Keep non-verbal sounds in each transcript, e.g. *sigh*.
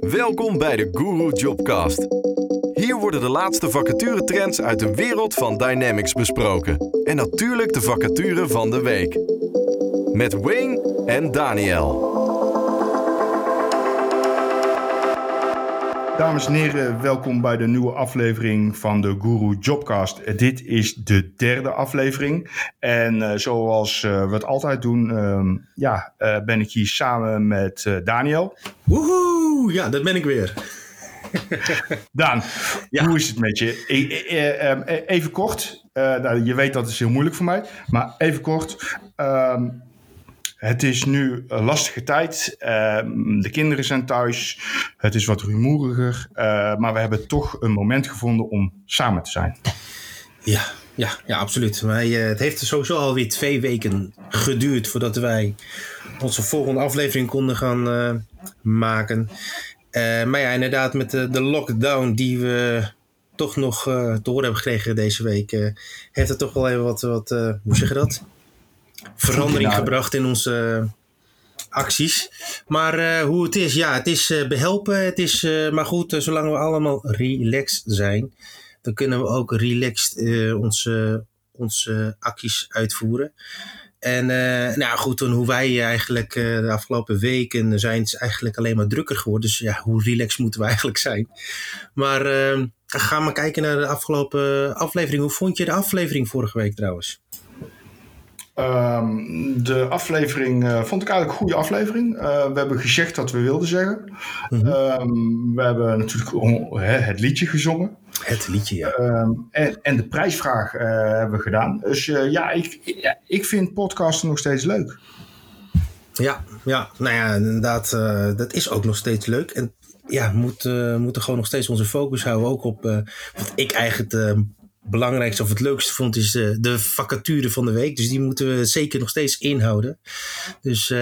Welkom bij de Guru Jobcast. Hier worden de laatste vacaturetrends uit de wereld van Dynamics besproken. En natuurlijk de vacature van de week. Met Wayne en Daniel. Dames en heren, welkom bij de nieuwe aflevering van de Guru Jobcast. Dit is de derde aflevering. En uh, zoals uh, we het altijd doen, uh, ja, uh, ben ik hier samen met Daniel. Woehoe, ja, dat ben ik weer. *laughs* Daan, ja. hoe is het met je? E even kort, nou, je weet dat is heel moeilijk voor mij, maar even kort. ehm, het is nu een lastige tijd. Uh, de kinderen zijn thuis. Het is wat rumoeriger. Uh, maar we hebben toch een moment gevonden om samen te zijn. Ja, ja, ja absoluut. Wij, uh, het heeft sowieso alweer twee weken geduurd voordat wij onze volgende aflevering konden gaan uh, maken. maar ja, inderdaad, met de, de, lockdown die we toch nog te horen hebben gekregen deze week, heeft het toch wel even wat, wat hoe zeg je dat? Verandering gebracht in onze acties. Maar uh, hoe het is, ja, het is uh, behelpen. Het is, uh, maar goed, zolang we allemaal relaxed zijn, dan kunnen we ook relaxed onze, onze acties uitvoeren. En nou goed, dan hoe wij eigenlijk de afgelopen weken zijn het eigenlijk alleen maar drukker geworden. Dus ja, hoe relaxed moeten we *laughs* eigenlijk zijn? Maar ga maar kijken naar de afgelopen aflevering. Hoe vond je de aflevering vorige week trouwens? Um, de aflevering uh, vond ik eigenlijk een goede aflevering. Uh, we hebben gezegd wat we wilden zeggen. Mm -hmm. um, we hebben natuurlijk he, het liedje gezongen. Het liedje, ja. Um, en, en, de prijsvraag uh, hebben we gedaan. Dus ja ik, ja, ik vind podcasten nog steeds leuk. Ja, ja nou ja, inderdaad, dat is ook nog steeds leuk. En ja, we moeten, moeten gewoon nog steeds onze focus houden. Ook op wat ik eigenlijk belangrijkste of het leukste vond, is de, de, vacature van de week. Dus die moeten we zeker nog steeds inhouden. Dus uh,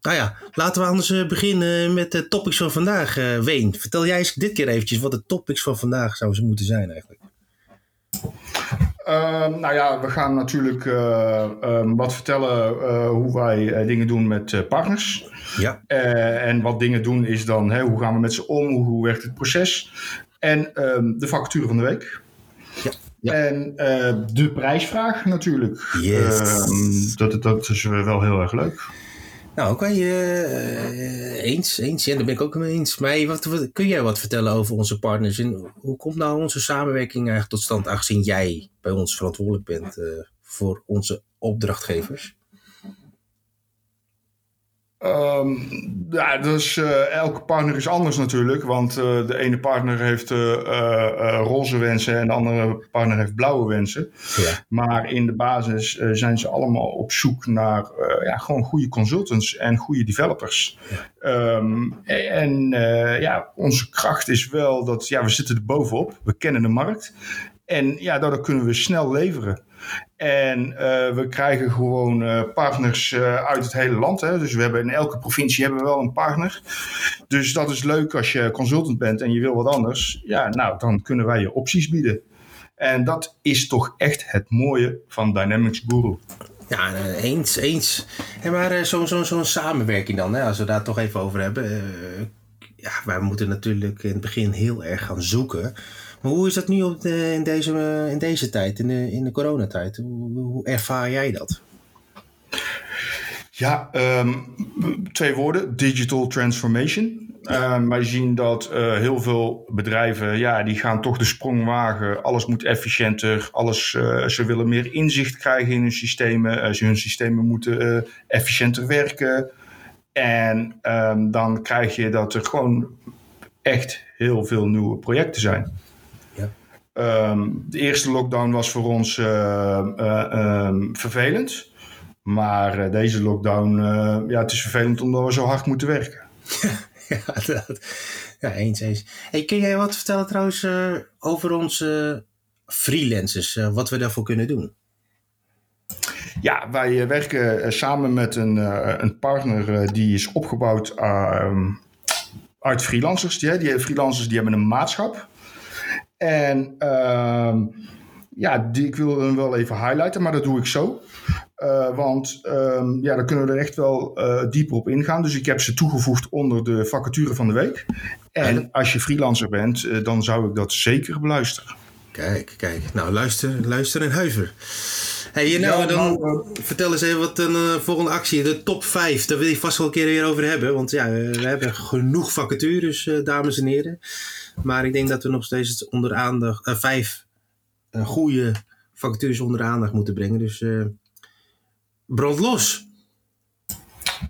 nou ja, laten we anders beginnen met de topics van vandaag. Uh, Ween, vertel jij eens dit keer eventjes wat de topics van vandaag zouden moeten zijn eigenlijk. Uh, nou ja, we gaan natuurlijk uh, um, wat vertellen uh, hoe wij dingen doen met partners. Ja. en wat dingen doen is dan, hè, hoe gaan we met ze om, hoe, hoe werkt het proces. En um, de vacature van de week. Ja. Ja. En uh, de prijsvraag natuurlijk. Yes. Uh, dat, dat is wel heel erg leuk. Nou, oké, okay, uh, eens, eens. Ja, daar ben ik ook mee eens. Maar wat, wat, kun jij wat vertellen over onze partners? En hoe komt nou onze samenwerking eigenlijk tot stand, aangezien jij bij ons verantwoordelijk bent voor onze opdrachtgevers? Um, ja, dus uh, elke partner is anders natuurlijk. Want uh, de ene partner heeft uh, roze wensen en de andere partner heeft blauwe wensen. Ja. Maar in de basis zijn ze allemaal op zoek naar ja, gewoon goede consultants en goede developers. Ja. Um, en ja, onze kracht is wel dat ja, we zitten er bovenop. We kennen de markt. En ja, daardoor kunnen we snel leveren. En uh, we krijgen gewoon uh, partners uh, uit het hele land. Hè? Dus we hebben in elke provincie hebben we wel een partner. Dus dat is leuk als je consultant bent en je wil wat anders. Ja, nou, dan kunnen wij je opties bieden. En dat is toch echt het mooie van Dynamics Guru. Ja, eens, eens. En maar zo'n zo, zo samenwerking dan, hè, als we daar toch even over hebben. Ja, wij moeten natuurlijk in het begin heel erg gaan zoeken. Maar hoe is dat nu op de, in, deze, in deze tijd, in de, in de coronatijd? Hoe, hoe ervaar jij dat? Ja, um, twee woorden. Digital transformation. Ja. Um, wij zien dat uh, heel veel bedrijven, ja, die gaan toch de sprong wagen. Alles moet efficiënter. Alles, uh, ze willen meer inzicht krijgen in hun systemen. Uh, hun systemen moeten efficiënter werken. En um, dan krijg je dat er gewoon echt heel veel nieuwe projecten zijn. Um, de eerste lockdown was voor ons uh, uh, um, vervelend. Maar uh, deze lockdown, ja, het is vervelend omdat we zo hard moeten werken. *laughs* ja, dat, ja, eens, eens. Hey, kun jij wat vertellen trouwens over onze freelancers? wat we daarvoor kunnen doen? Ja, wij werken samen met een, een partner die is opgebouwd uit freelancers. Die, die freelancers die hebben een maatschap. En uh, ja, die, ik wil hem wel even highlighten, maar dat doe ik zo. Uh, want um, ja, dan kunnen we er echt wel uh, dieper op ingaan. Dus ik heb ze toegevoegd onder de vacature van de week. En als je freelancer bent, dan zou ik dat zeker beluisteren. Kijk, kijk. Nou, luister, luister en huiver. Hey, nou, ja, dan nou, vertel eens even wat een volgende actie. De top 5, daar wil je vast wel een keer weer over hebben. Want ja, we hebben genoeg vacatures, dames en heren. Maar ik denk dat we nog steeds onder aandacht, vijf goede vacatures onder aandacht moeten brengen. Dus brand los.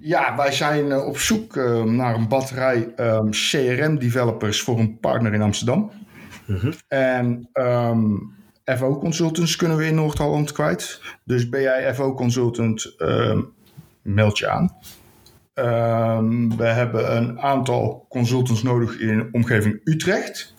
Ja, wij zijn eh, op zoek uh, naar een batterij um, ehm, CRM-developers voor een partner in Amsterdam. -hmm. En um, ehm, FO Consultants kunnen we in Noord-Holland kwijt. Dus ben jij FO Consultant, um, meld je aan. we hebben een aantal consultants nodig in omgeving Utrecht.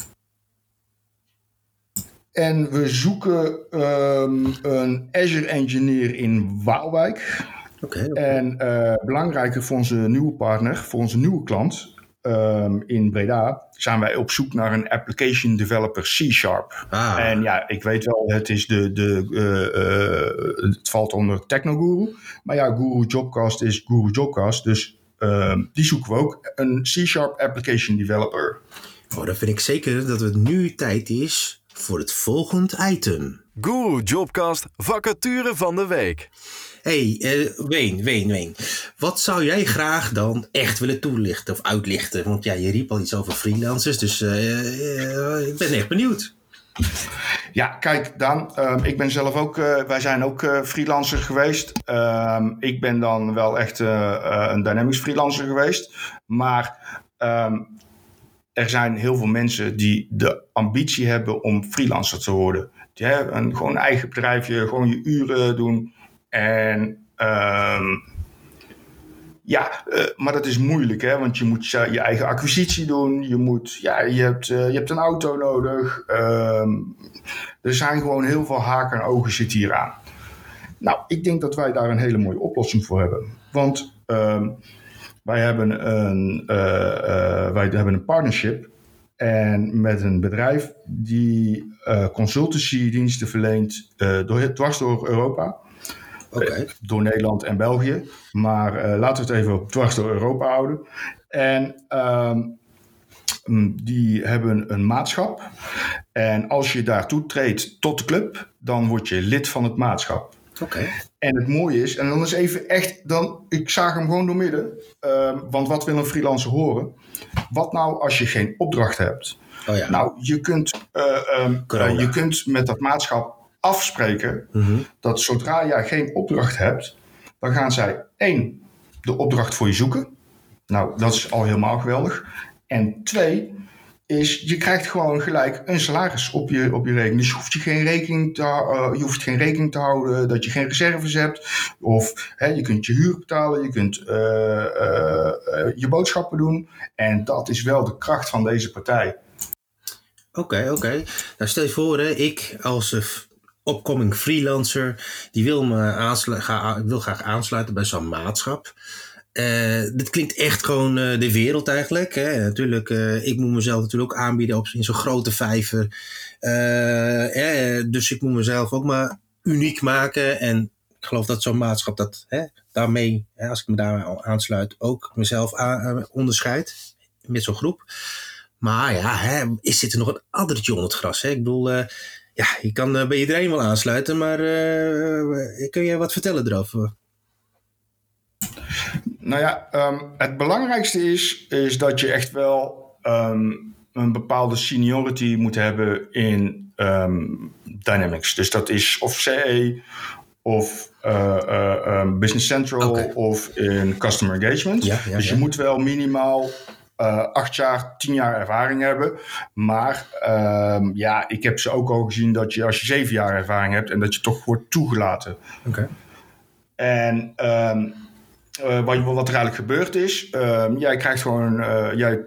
En we zoeken um, een Azure Engineer in Waalwijk. Okay, En uh, belangrijker voor onze nieuwe partner, voor onze nieuwe klant um, in Breda, zijn wij op zoek naar een application developer C-Sharp. Ah. En ja, ik weet wel, het, is de, de, uh, uh, het valt onder Technoguru. Maar ja, Guru Jobcast is Guru Jobcast. Dus die zoeken we ook. Een C-Sharp application developer. Oh, dan vind ik zeker dat het nu tijd is voor het volgende item. Guru Jobcast vacature van de week. Hey, uh, Ween, Ween, Ween. Wat zou jij graag dan echt willen toelichten of uitlichten? Want ja, je riep al iets over freelancers, dus uh, uh, ik ben echt benieuwd. Ja, kijk dan, um, ik ben zelf ook, wij zijn ook freelancer geweest. Um, ik ben dan wel echt een Dynamics freelancer geweest. Maar um, er zijn heel veel mensen die de ambitie hebben om freelancer te worden. Die hebben een, gewoon een eigen bedrijfje, gewoon je uren doen. En um, ja, uh, maar dat is moeilijk, hè? want je moet je, eigen acquisitie doen. Je, moet, ja, je, hebt, uh, je hebt een auto nodig. Um, er zijn gewoon heel veel haken en ogen zitten hier aan. Nou, ik denk dat wij daar een hele mooie oplossing voor hebben. Want um, wij hebben een, uh, uh, wij hebben een partnership en met een bedrijf die uh, consultancy diensten verleent door, dwars door Europa. Okay. door Nederland en België. Maar laten we het even op dwars door Europa houden. En um, die hebben een maatschap. En als je daartoe treedt tot de club, dan word je lid van het maatschap. Okay. En het mooie is, en dan is even echt, dan, ik zag hem gewoon door midden. Uh, want wat wil een freelancer horen? Wat nou als je geen opdracht hebt? Oh ja. Nou, je kunt, uh, um, uh, je kunt met dat maatschap afspreken mm -hmm. dat zodra jij geen opdracht hebt, dan gaan zij één, de opdracht voor je zoeken. Nou, dat is al helemaal geweldig. En twee, is je krijgt gewoon gelijk een salaris op je, op je rekening. Dus je hoeft, je, geen rekening te, uh, je hoeft geen rekening te houden dat je geen reserves hebt. Of hè, je kunt je huur betalen, je kunt uh, uh, je boodschappen doen. En dat is wel de kracht van deze partij. Oké, okay, oké. Okay. Nou, stel je voor, hè, ik als opkoming freelancer, die wil, me aanslu- ga, wil graag aansluiten bij zo'n maatschap. Uh, dit klinkt echt gewoon uh, de wereld eigenlijk. Hè. Natuurlijk, uh, ik moet mezelf natuurlijk ook aanbieden op, in zo'n grote vijver. dus ik moet mezelf ook maar uniek maken. En ik geloof dat zo'n maatschap dat hè, daarmee, hè, als ik me daar aansluit, ook mezelf onderscheidt met zo'n groep. Maar ja, hè, is dit er nog een addertje onder het gras? Hè? Ik bedoel, ja, je kan bij iedereen wel aansluiten, maar kun jij wat vertellen erover? Nou ja, um, het belangrijkste is, is dat je echt wel um, een bepaalde seniority moet hebben in um, Dynamics. Dus dat is of CE of uh, uh, Business Central okay. of in Customer Engagement. Ja, ja, dus je ja. moet wel minimaal uh, acht jaar, tien jaar ervaring hebben. Maar ja, ik heb ze ook al gezien dat je als je zeven jaar ervaring hebt en dat je toch wordt toegelaten. Oké. Okay. En uh, wat, wat er eigenlijk gebeurd is, uh, jij krijgt gewoon, uh, jij,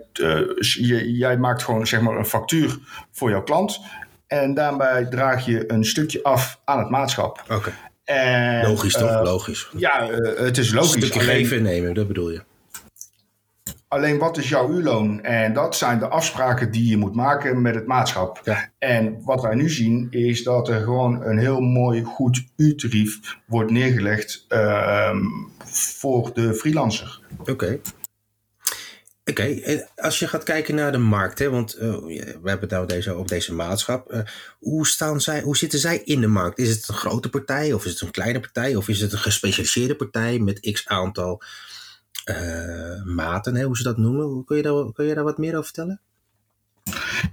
je, jij maakt gewoon zeg maar een factuur voor jouw klant. En daarbij draag je een stukje af aan het maatschap. Oké. Okay. Logisch toch? Logisch. Ja, het is logisch. Een stukje alleen, geven en nemen, dat bedoel je. Alleen wat is jouw uurloon? En dat zijn de afspraken die je moet maken met het maatschap. Ja. En wat wij nu zien is dat er gewoon een heel mooi goed uurtarief wordt neergelegd ehm, voor de freelancer. Oké. Oké, als je gaat kijken naar de markt, hè, want uh, we hebben het nou deze, op deze maatschap. Uh, hoe, staan zij, hoe zitten zij in de markt? Is het een grote partij of is het een kleine partij of is het een gespecialiseerde partij met x aantal maten, hè, hoe ze dat noemen? Kun je, daar, kun je daar wat meer over vertellen?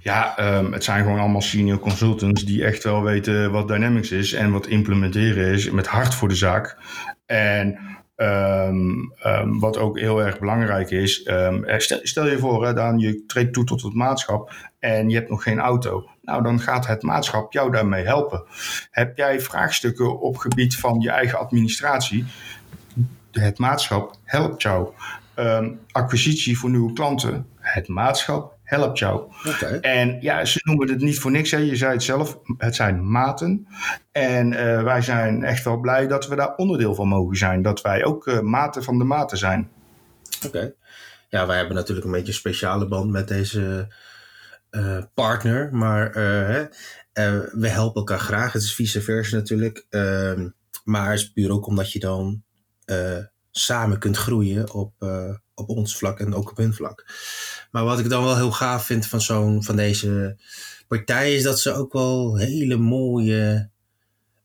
Ja, um, het zijn gewoon allemaal senior consultants die echt wel weten wat Dynamics is en wat implementeren is met hart voor de zaak. En Um, um, wat ook heel erg belangrijk is. Um, stel, stel, je voor, hè, je treedt toe tot het maatschap en je hebt nog geen auto. Nou, dan gaat het maatschap jou daarmee helpen. Heb jij vraagstukken op gebied van je eigen administratie? Het maatschap helpt jou. acquisitie voor nieuwe klanten. Het maatschap helpt jou. Okay. En ja, ze noemen het niet voor niks. Hè. Je zei het zelf, het zijn maten. En uh, wij zijn echt wel blij dat we daar onderdeel van mogen zijn. Dat wij ook uh, maten van de maten zijn. Oké. Okay. Ja, wij hebben natuurlijk een beetje een speciale band met deze uh, partner. Maar we helpen elkaar graag. Het is vice versa natuurlijk. Ehm, maar het is puur ook omdat je dan samen kunt groeien op, op ons vlak en ook op hun vlak. Maar wat ik dan wel heel gaaf vind van, zo'n, van deze partij is dat ze ook wel hele mooie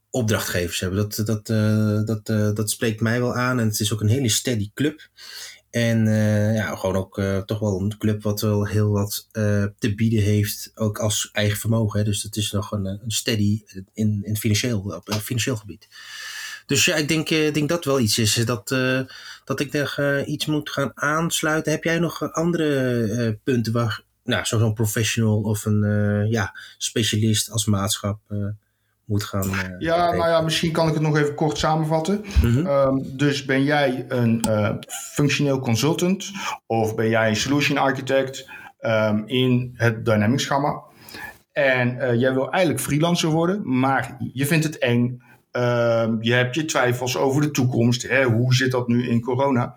opdrachtgevers hebben. Dat, dat, uh, dat, dat spreekt mij wel aan en het is ook een hele steady club. En ja, gewoon ook toch wel een club wat wel heel wat te bieden heeft, ook als eigen vermogen. Hè. Dus dat is nog een, een steady in, in financieel, op financieel gebied. Dus ja, ik denk, ik denk dat wel iets is. Dat, uh, dat ik er uh, iets moet gaan aansluiten. Heb jij nog andere punten waar, nou, zo'n professional of een ja, specialist als maatschap moet gaan. ja, nou ja, misschien kan ik het nog even kort samenvatten. Mhm. Um, dus ben jij een functioneel consultant of ben jij een solution architect um, in het Dynamics gamma? En jij wil eigenlijk freelancer worden, maar je vindt het eng. Uh, je hebt je twijfels over de toekomst. Hè? Hoe zit dat nu in corona?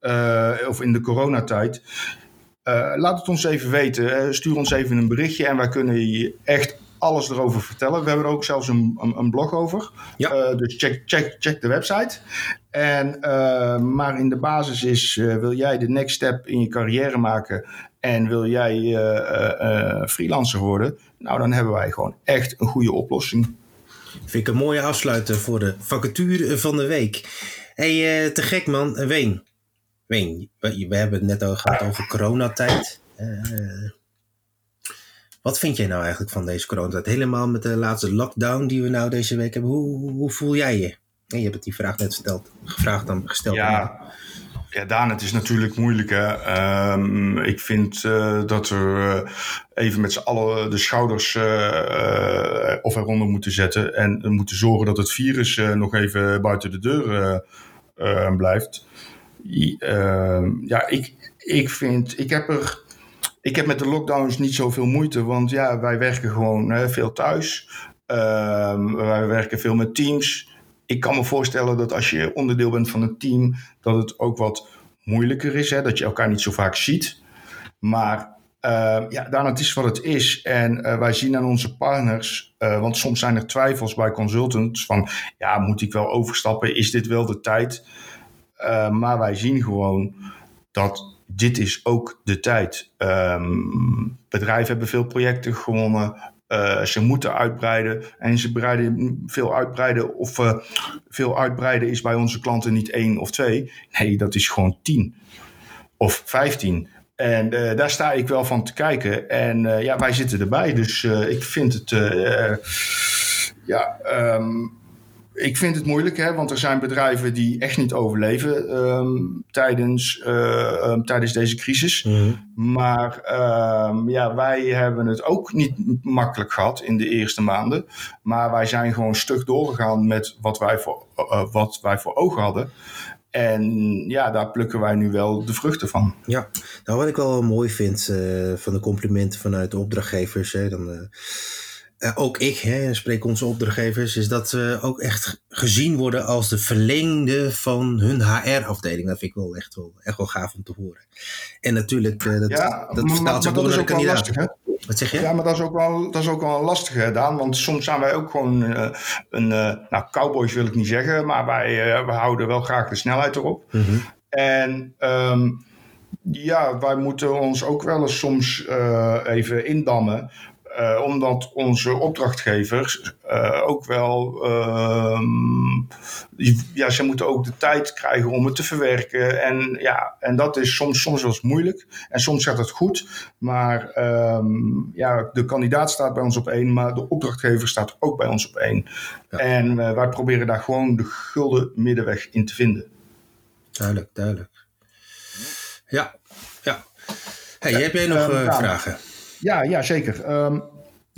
Uh, of in de coronatijd? Uh, laat het ons even weten. stuur ons even een berichtje en wij kunnen je echt alles erover vertellen. We hebben er ook zelfs een, een, een blog over. Ja. dus check, check, check de website. En, maar in de basis is, wil jij de next step in je carrière maken en wil jij freelancer worden? Nou, dan hebben wij gewoon echt een goede oplossing. Vind ik een mooie afsluiter voor de vacature van de week. hey, uh, te gek man. Ween. Ween, we, we, hebben het net al gehad over coronatijd. Uh, wat vind jij nou eigenlijk van deze coronatijd? Helemaal met de laatste lockdown die we nou deze week hebben. Hoe, hoe voel jij je? En je hebt het die vraag net verteld, gevraagd dan gesteld. Ja, ja, Daan, het is natuurlijk moeilijk. Hè? Um, ik vind uh, dat we uh, even met z'n allen de schouders uh, of eronder moeten zetten. En moeten zorgen dat het virus nog even buiten de deur blijft. Ehm, ja, ik, ik vind, ik heb er. Ik heb met de lockdowns niet zoveel moeite, want ja, wij werken gewoon hè, veel thuis. Ehm, wij werken veel met teams ik kan me voorstellen dat als je onderdeel bent van een team, dat het ook wat moeilijker is. Hè? Dat je elkaar niet zo vaak ziet. Maar uh, ja, daarna het is wat het is. En uh, wij zien aan onze partners, uh, want soms zijn er twijfels bij consultants van, ja, moet ik wel overstappen? Is dit wel de tijd? maar wij zien gewoon dat dit is ook de tijd. Um, bedrijven hebben veel projecten gewonnen. Uh, ze moeten uitbreiden en ze breiden veel uitbreiden of uh, veel uitbreiden is bij onze klanten niet één of twee. Nee, dat is gewoon tien of vijftien. En uh, daar sta ik wel van te kijken. En ja, wij zitten erbij. Dus ik vind het ja, um, ik vind het moeilijk, hè, want er zijn bedrijven die echt niet overleven um, tijdens, uh, um, tijdens deze crisis. Mm-hmm. Maar um, ja, wij hebben het ook niet makkelijk gehad in de eerste maanden. Maar wij zijn gewoon stuk doorgegaan met wat wij voor, uh, wat wij voor ogen hadden. En ja, daar plukken wij nu wel de vruchten van. Ja, nou wat ik wel mooi vind uh, van de complimenten vanuit de opdrachtgevers. Hè, dan, ook ik, hè, spreek onze opdrachtgevers, is dat we ook echt gezien worden als de verlengde van hun HR-afdeling. Dat vind ik wel echt wel, echt wel gaaf om te horen. En natuurlijk, dat, ja, dat vertaalt zich door naar de kandidaat. Wat zeg je? Ja, maar dat is ook wel, dat is ook wel lastig gedaan. Want soms zijn wij ook gewoon uh, een. Nou, cowboys wil ik niet zeggen. Maar wij we houden wel graag de snelheid erop. Mm -hmm. En um, ja, wij moeten ons ook wel eens soms even indammen. Uh, omdat onze opdrachtgevers uh, ook wel, uh, ja, ze moeten ook de tijd krijgen om het te verwerken. En ja, en dat is soms, soms wel eens moeilijk. En soms gaat het goed. Maar um, ja, de kandidaat staat bij ons op één, maar de opdrachtgever staat ook bij ons op één. Ja. En uh, wij proberen daar gewoon de gulden middenweg in te vinden. Duidelijk, duidelijk. Ja, ja. Hey, ja, heb jij nog vragen? Ja, ja zeker. Um,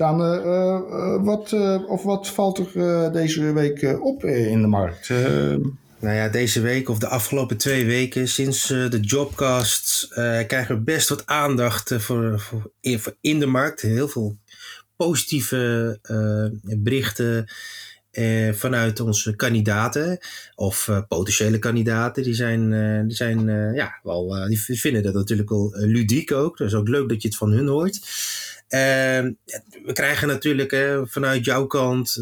dan, uh, uh, wat, uh, of wat valt er deze week op in de markt? Nou ja, deze week of de afgelopen twee weken, sinds de Jobcast, krijgen we best wat aandacht voor, voor, voor, in de markt. Heel veel positieve berichten vanuit onze kandidaten of potentiële kandidaten. Die zijn, die zijn ja, wel, die vinden dat natuurlijk wel ludiek ook. Dat is ook leuk dat je het van hun hoort. Uh, we krijgen natuurlijk vanuit jouw kant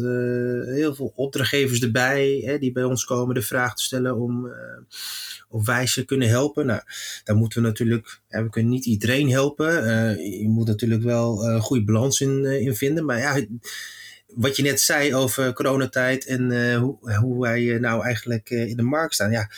heel veel opdrachtgevers erbij die bij ons komen de vraag te stellen om of wij ze kunnen helpen. Nou, daar moeten we natuurlijk, we kunnen niet iedereen helpen. Je moet natuurlijk wel een goede balans in, in vinden. Maar ja, wat je net zei over coronatijd en hoe, hoe wij nou eigenlijk in de markt staan. Ja,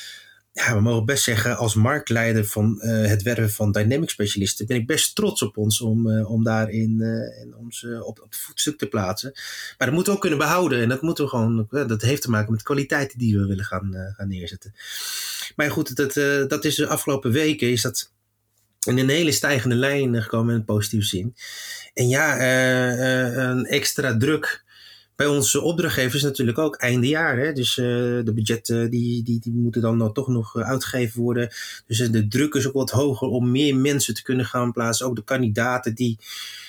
ja, we mogen best zeggen, als marktleider van het werven van dynamic specialisten, ben ik best trots op ons om, uh, om daarin uh, ons op, op het voetstuk te plaatsen. Maar dat moeten we ook kunnen behouden en dat moeten we gewoon, dat heeft te maken met kwaliteiten die we willen gaan, gaan neerzetten. Maar goed, dat, dat is de afgelopen weken is dat in een hele stijgende lijn gekomen in een positieve zin. En ja, een extra druk bij onze opdrachtgevers natuurlijk ook einde jaar. Hè? Dus uh, de budgetten die, die, die moeten dan toch nog eh, uitgegeven worden. Dus de druk is ook wat hoger om meer mensen te kunnen gaan plaatsen. Ook de kandidaten die,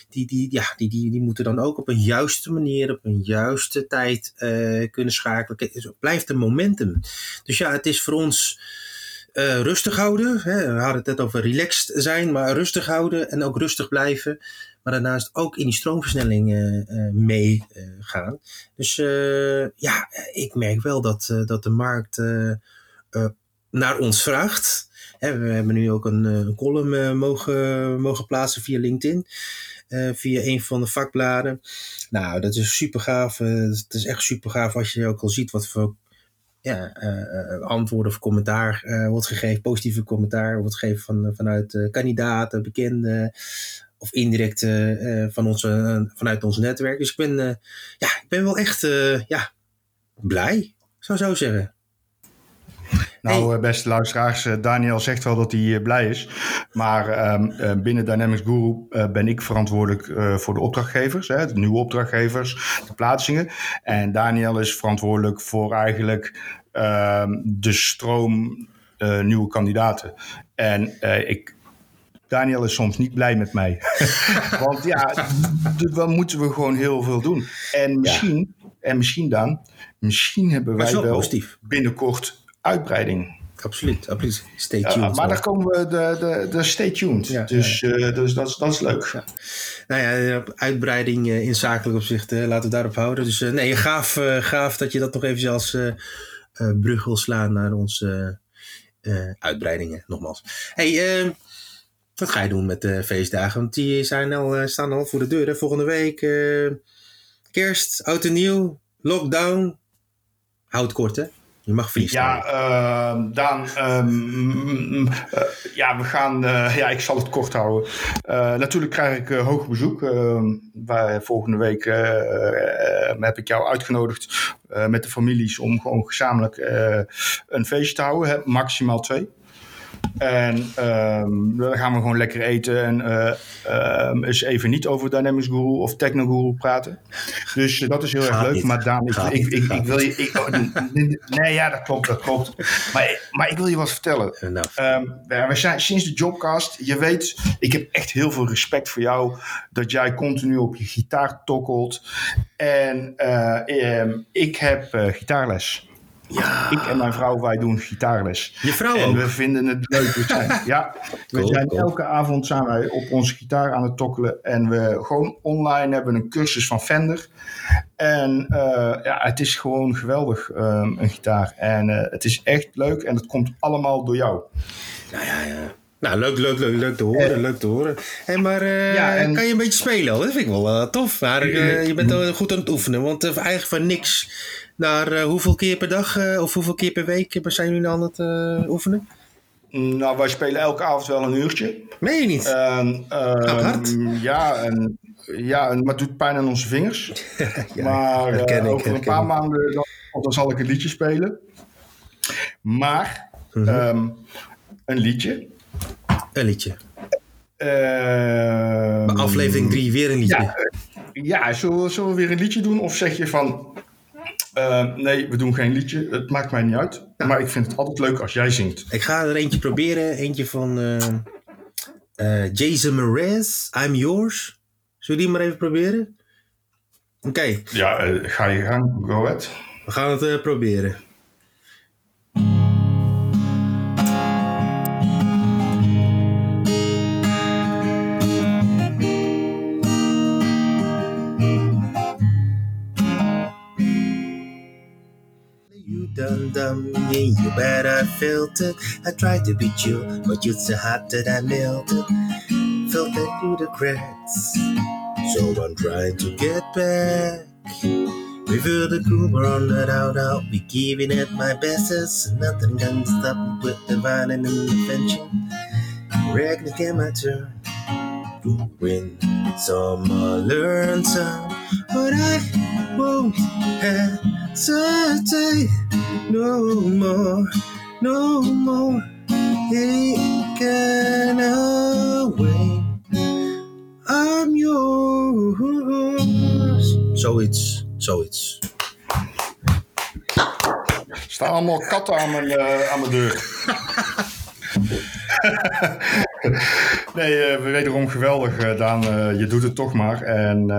die, die, ja, die, die, die moeten dan ook op een juiste manier, op een juiste tijd kunnen schakelen. Het blijft een momentum. Dus ja, het is voor ons uh, rustig houden. Hè? We hadden het net over relaxed zijn, maar rustig houden en ook rustig blijven. Maar daarnaast ook in die stroomversnelling uh, meegaan. dus ja, ik merk wel dat, dat de markt naar ons vraagt. Hè, we hebben nu ook een, een column mogen, mogen plaatsen via LinkedIn. via een van de vakbladen. Nou, dat is super gaaf. het is echt super gaaf als je ook al ziet wat voor ja, uh, antwoorden of commentaar wordt gegeven, positieve commentaar wordt gegeven van, vanuit kandidaten, bekenden of indirect van onze, vanuit ons netwerk. Dus ik ben, ja, ik ben wel echt ja, blij, zou zo zeggen. Nou, hey. beste luisteraars, Daniel zegt wel dat hij blij is. Maar um, binnen Dynamics Guru ben ik verantwoordelijk voor de opdrachtgevers, hè, de nieuwe opdrachtgevers, de plaatsingen. En Daniel is verantwoordelijk voor eigenlijk uh, de stroom uh, nieuwe kandidaten. En ik. Daniel is soms niet blij met mij. *laughs* Want ja, dan moeten we gewoon heel veel doen. En misschien, ja. en misschien dan, misschien hebben wij wel, wel binnenkort uitbreiding absoluut, absoluut. Stay tuned. Maar daar komen we de, de, de stay tuned. Ja, dus, ja. Uh, dus dat, is, dat is leuk. Nou ja, uitbreiding uh, in zakelijk opzicht, laten we daarop houden. Dus nee, gaaf, gaaf dat je dat nog even als brug wil slaan naar onze uitbreidingen, nogmaals. Hey, ehm, wat ga je doen met de feestdagen? Want die zijn al, staan al voor de deur. Hè? Volgende week kerst, oud en nieuw, lockdown. Houd kort, hè? Je mag. Ja, uh, ja, we gaan, uh, ja, ik zal het kort houden. Uh, natuurlijk krijg ik hoog bezoek. Ehm, waar volgende week heb ik jou uitgenodigd met de families om gewoon gezamenlijk een feestje te houden. Maximaal twee. En ehm, dan gaan we gewoon lekker eten en ehm, eens even niet over Dynamics Guru of Techno Guru praten. Dus dat is heel Gaat erg leuk. niet. Maar Daan, ik, ik, wil je... Ik, oh, nee, ja, dat klopt, dat klopt. Maar, maar ik wil je wat vertellen. Ehm, we zijn sinds de Jobcast, je weet, ik heb echt heel veel respect voor jou. Dat jij continu op je gitaar tokkelt. En eh, ik heb eh, gitaarles. Ja, Ik en mijn vrouw, wij doen gitaarles. je vrouw En ook. we vinden het leuk. We zijn, *laughs* ja, we zijn cool. elke avond zijn wij op onze gitaar aan het tokkelen. En we gewoon online hebben een cursus van Fender. En eh, ja, het is gewoon geweldig, ehm, een gitaar. En eh, het is echt leuk en het komt allemaal door jou. Nou ja, ja. Nou, leuk, leuk, leuk, leuk te horen, leuk te horen. Hey, maar eh, Ja, en- kan je een beetje spelen? Dat vind ik wel eh, tof. Maar eh, je bent wel goed aan het oefenen, want eh, eigenlijk van niks naar eh, hoeveel keer per dag eh, of hoeveel keer per week zijn jullie aan het eh, oefenen? Nou, wij spelen elke avond wel een uurtje. Meen je niet? Ehm, Gaat hard? Ja, en, ja en, maar het doet pijn aan onze vingers. *laughs* maar ik, over een paar maanden dan, dan zal ik een liedje spelen. Maar Mhm. ehm, een liedje. Een liedje. Ehm, Maar aflevering 3 weer een liedje. Ja, ja zullen, we- zullen we weer een liedje doen? Of zeg je van... eh, nee, we doen geen liedje. Het maakt mij niet uit. Maar ik vind het altijd leuk als jij zingt. Ik ga er eentje proberen. Eentje van eh, eh, Jason Mraz, I'm Yours. Zullen we die maar even proberen? Oké, Ja, ga je gang. Go ahead. we gaan het proberen. Me, you bet I felt it. I tried to beat you, but you're so hot that I melted. Felt it through the cracks. So I'm trying to get back. We feel the cool, we're on that out out. We giving it my bestest. Nothing can stop me with the the fencing. Reckon to get my turn to win some or learn some. But I won't hesitate no more, no more. Taken away. I'm yours. Zoiets, zoiets. Er staan allemaal katten aan mijn, eh, aan mijn deur. *laughs* nee, eh, wederom geweldig, eh, Daan. Eh, je doet het toch maar. En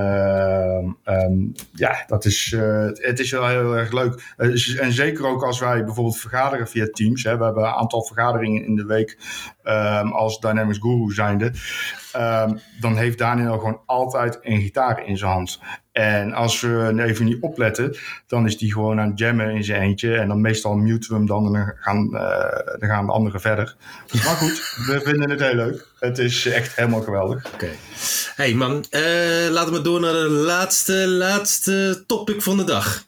ehm, ja, dat is, het is wel heel erg leuk. En zeker ook als wij bijvoorbeeld vergaderen via Teams. Hè. We hebben een aantal vergaderingen in de week ehm, als Dynamics Guru zijnde. Ehm, dan heeft Daniel gewoon altijd een gitaar in zijn hand. En als we even niet opletten, dan is die gewoon aan het jammen in zijn eentje. En dan meestal muten we hem dan en dan gaan, eh, dan gaan de anderen verder. Maar goed, we vinden het heel leuk. Het is echt helemaal geweldig. Oké. Hey man, eh, laten we door naar de laatste, laatste topic van de dag.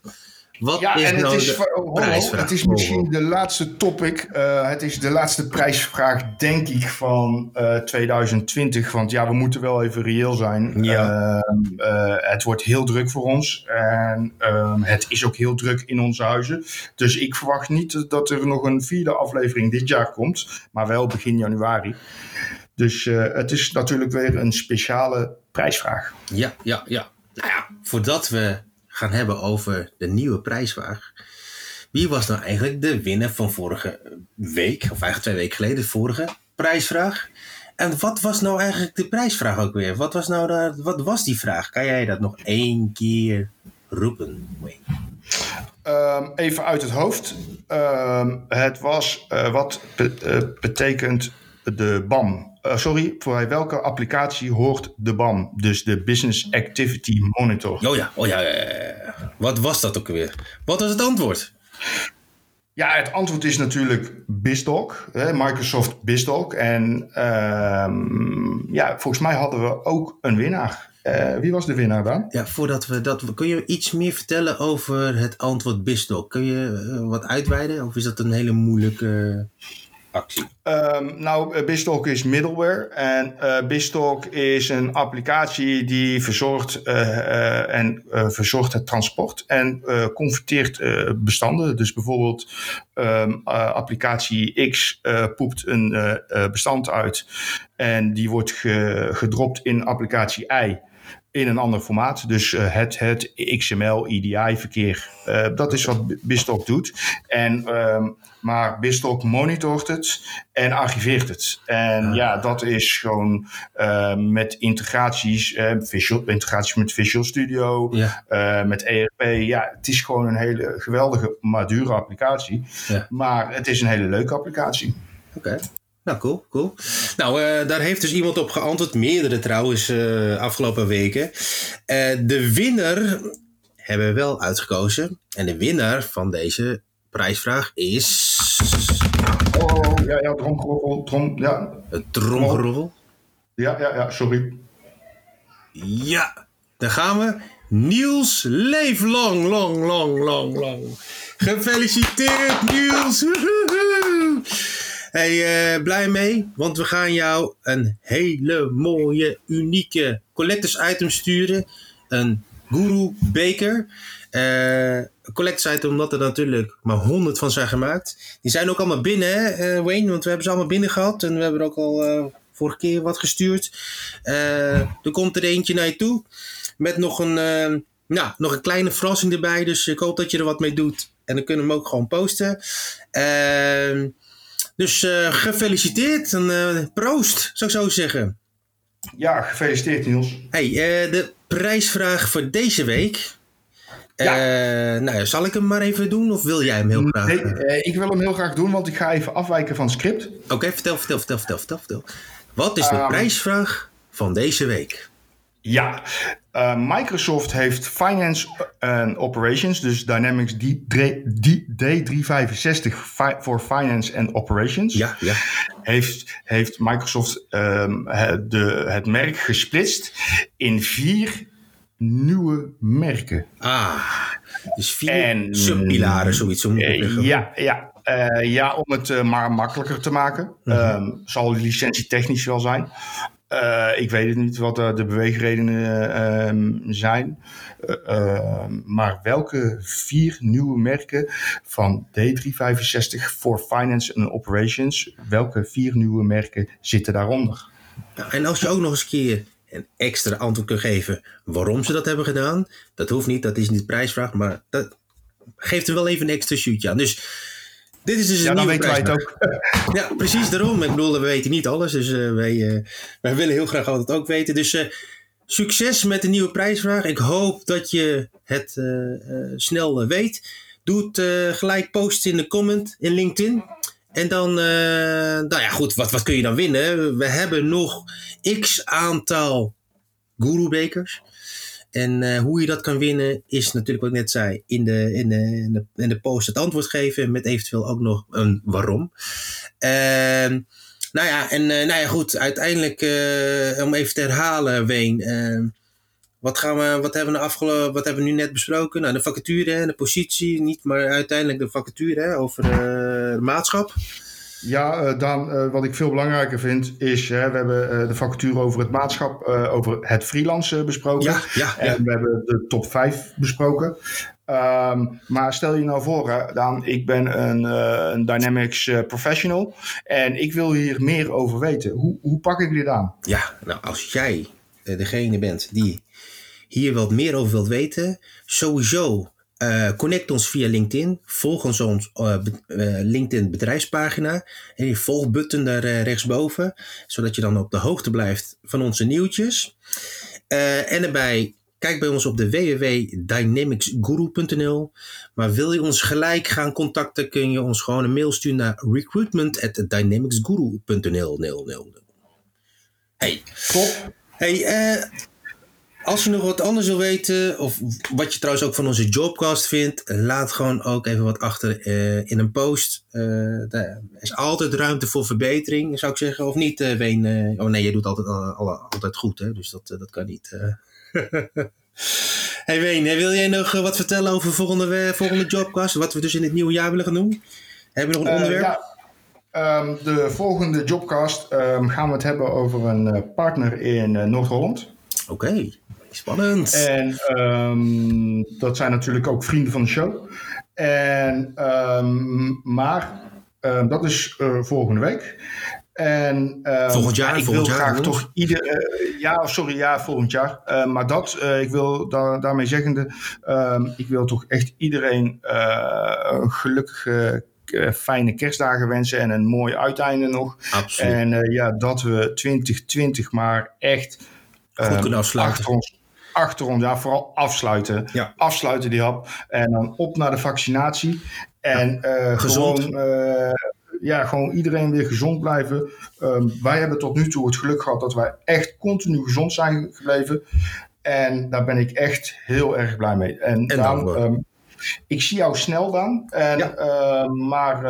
Wat Ja, is en het nou is, de oh, oh, prijsvraag? het is misschien de laatste topic. eh, het is de laatste prijsvraag, denk ik, van eh, 2020. Want ja, we moeten wel even reëel zijn. Ja. Ehm, eh, het wordt heel druk voor ons. En ehm, het is ook heel druk in onze huizen. Dus ik verwacht niet dat er nog een vierde aflevering dit jaar komt. Maar wel begin januari. Dus eh, het is natuurlijk weer een speciale prijsvraag. Ja, ja, ja. Nou ja, voordat we gaan hebben over de nieuwe prijsvraag. Wie was nou eigenlijk de winnaar van vorige week, of eigenlijk twee weken geleden, de vorige prijsvraag? En wat was nou eigenlijk de prijsvraag ook weer? Wat was, nou daar, wat was die vraag? Kan jij dat nog één keer roepen? Ehm, even uit het hoofd. Ehm, het was eh, wat eh, betekent de BAM? Eh, sorry, voor welke applicatie hoort de BAM? Dus de Business Activity Monitor. Oh ja, oh ja. Wat was dat ook weer? Wat was het antwoord? Ja, het antwoord is natuurlijk BizDoc, hè, Microsoft BizDoc. En ehm, ja, volgens mij hadden we ook een winnaar. Eh, wie was de winnaar dan? Ja, voordat we dat. Kun je iets meer vertellen over het antwoord BizDoc? Kun je eh, wat uitweiden? Of is dat een hele moeilijke. Actie? Um, nou, Bistalk is middleware. En uh, Bistalk is een applicatie die verzorgt, uh, en, verzorgt het transport en converteert bestanden. Dus bijvoorbeeld um, applicatie X poept een bestand uit en die wordt ge gedropt in applicatie Y in een ander formaat. Dus uh, het, het XML, EDI-verkeer. Uh, dat is wat Bistalk doet. En, um, maar Bistalk monitort het en archiveert het. En ja, dat is gewoon uh, met integraties, visual, integraties met Visual Studio, ja. met ERP. Ja, het is gewoon een hele geweldige, maar dure applicatie. Ja. Maar het is een hele leuke applicatie. Oké. Nou, cool, cool. Nou, uh, daar heeft dus iemand op geantwoord, meerdere trouwens, uh, afgelopen weken. Uh, de winnaar hebben we wel uitgekozen. En de winnaar van deze prijsvraag is... Oh, ja, ja, tromgeroffel, trom, ja. Het tromgeroffel? Ja, ja, ja, sorry. Ja, daar gaan we. Niels, leef lang, lang, lang, lang, lang. Gefeliciteerd, Niels! Woehoe. Hey, uh, blij mee, want we gaan jou een hele mooie, unieke collectors item sturen. Een Guru beker. Uh, collectors item omdat er natuurlijk maar honderd van zijn gemaakt. Die zijn ook allemaal binnen, hè, uh, Wayne? Want we hebben ze allemaal binnen gehad. En we hebben er ook al vorige keer wat gestuurd. er komt er eentje naar je toe. Met nog een, nou, nog een kleine verrassing erbij. Dus ik hoop dat je er wat mee doet. En dan kunnen we hem ook gewoon posten. Ehm dus uh, gefeliciteerd en uh, proost, zou ik zo zeggen. Ja, gefeliciteerd Niels. Hey, uh, de prijsvraag voor deze week. Ja. nou, zal ik hem maar even doen of wil jij hem heel graag? Nee, ik wil hem heel graag doen, want ik ga even afwijken van het script. Oké, vertel, vertel, vertel, vertel, vertel, vertel. Wat is de um, prijsvraag van deze week? Ja, uh, Microsoft heeft Finance and Operations, dus Dynamics D, D365 voor Finance and Operations. Ja, ja. Heeft, heeft Microsoft um, de, het merk gesplitst in vier nieuwe merken. Ah, dus vier en, subpilaren, zoiets. Om uh, ja, ja. Uh, ja, om het uh, maar makkelijker te maken. Mm -hmm. um, zal licentietechnisch wel zijn. Uh, ik weet het niet wat de beweegredenen uh, zijn. Uh, maar welke vier nieuwe merken van D365 voor Finance and Operations, welke vier nieuwe merken zitten daaronder? Nou, en als je ook nog eens een keer een extra antwoord kunt geven waarom ze dat hebben gedaan, dat hoeft niet, dat is niet prijsvraag, maar dat geeft er wel even een extra shootje aan. Dus dit is dus een ja, nieuwe weten wij het ook. *laughs* ja, precies daarom. Ik bedoel, we weten niet alles. Dus uh, wij, uh, wij willen heel graag altijd ook weten. Dus uh, succes met de nieuwe prijsvraag. Ik hoop dat je het snel weet. Doe het gelijk posten in de comment in LinkedIn. En dan, nou ja goed, wat, wat kun je dan winnen? We hebben nog x aantal Guru-bekers. En uh, hoe je dat kan winnen is natuurlijk wat ik net zei. In de, in de, in de, post het antwoord geven. Met eventueel ook nog een waarom. Uh, nou ja, en uh, nou ja, goed. Uiteindelijk, uh, om even te herhalen, Ween. wat, gaan we, wat, hebben we afgelopen, wat hebben we nu net besproken? Nou, de vacature en de positie. Niet, maar uiteindelijk de vacature hè, over maatschap. Ja, uh, Daan, uh, wat ik veel belangrijker vind is, hè, we hebben uh, de vacature over het maatschap, over het freelance besproken. Ja, ja, en we hebben de top 5 besproken. Um, maar stel je nou voor, Daan, ik ben een, een Dynamics professional en ik wil hier meer over weten. Hoe, hoe pak ik dit aan? Ja, nou als jij degene bent die hier wat meer over wilt weten, sowieso uh, connect ons via LinkedIn. Volg ons op uh, uh, LinkedIn bedrijfspagina. En die volgbutton daar rechtsboven. Zodat je dan op de hoogte blijft van onze nieuwtjes. en daarbij kijk bij ons op de www.dynamicsguru.nl. Maar wil je ons gelijk gaan contacten, kun je ons gewoon een mail sturen naar recruitment@dynamicsguru.nl. Hey. Top. Hey, als je nog wat anders wil weten, of wat je trouwens ook van onze Jobcast vindt, laat gewoon ook even wat achter uh, in een post. Uh, er is altijd ruimte voor verbetering, zou ik zeggen. Of niet, uh, Ween? oh nee, je doet altijd, altijd goed, hè? dus dat, dat kan niet. *laughs* hey Ween, wil jij nog wat vertellen over volgende, volgende Jobcast? Wat we dus in het nieuwe jaar willen gaan doen? Hebben we nog een onderwerp? Ja. Ehm, de volgende Jobcast ehm, gaan we het hebben over een eh, partner in eh, Noord-Holland. Oké, spannend. En ehm, dat zijn natuurlijk ook vrienden van de show. En, ehm, maar ehm, dat is eh, volgende week. En, Volgend jaar, ik volgend wil jaar, graag toch ieder. eh, ja, sorry, ja, volgend jaar. Eh, maar dat, ik wil da- daarmee zeggende, ik wil toch echt iedereen een gelukkige, fijne kerstdagen wensen en een mooi uiteinde nog. Absoluut. En ja, dat we 2020 maar echt Goed kunnen afsluiten. achter ons, achter ons, ja, vooral afsluiten. Ja. Afsluiten die hap. En dan op naar de vaccinatie. En eh, Gezond. gewoon, eh, ja, gewoon iedereen weer gezond blijven. Ehm, wij hebben tot nu toe het geluk gehad dat wij echt continu gezond zijn gebleven. En daar ben ik echt heel erg blij mee. En, dankbaar. ehm, ik zie jou snel, Daan. En, Ja. ehm, maar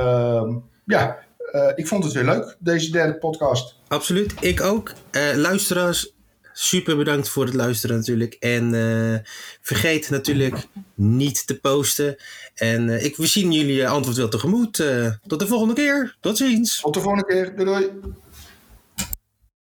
ja, eh, ik vond het weer leuk, deze derde podcast. Absoluut, ik ook. Luisteraars, super bedankt voor het luisteren natuurlijk. En eh, vergeet natuurlijk niet te posten. En eh, ik, we zien jullie antwoord wel tegemoet. Eh, tot de volgende keer. Tot ziens. Tot de volgende keer. Doei doei.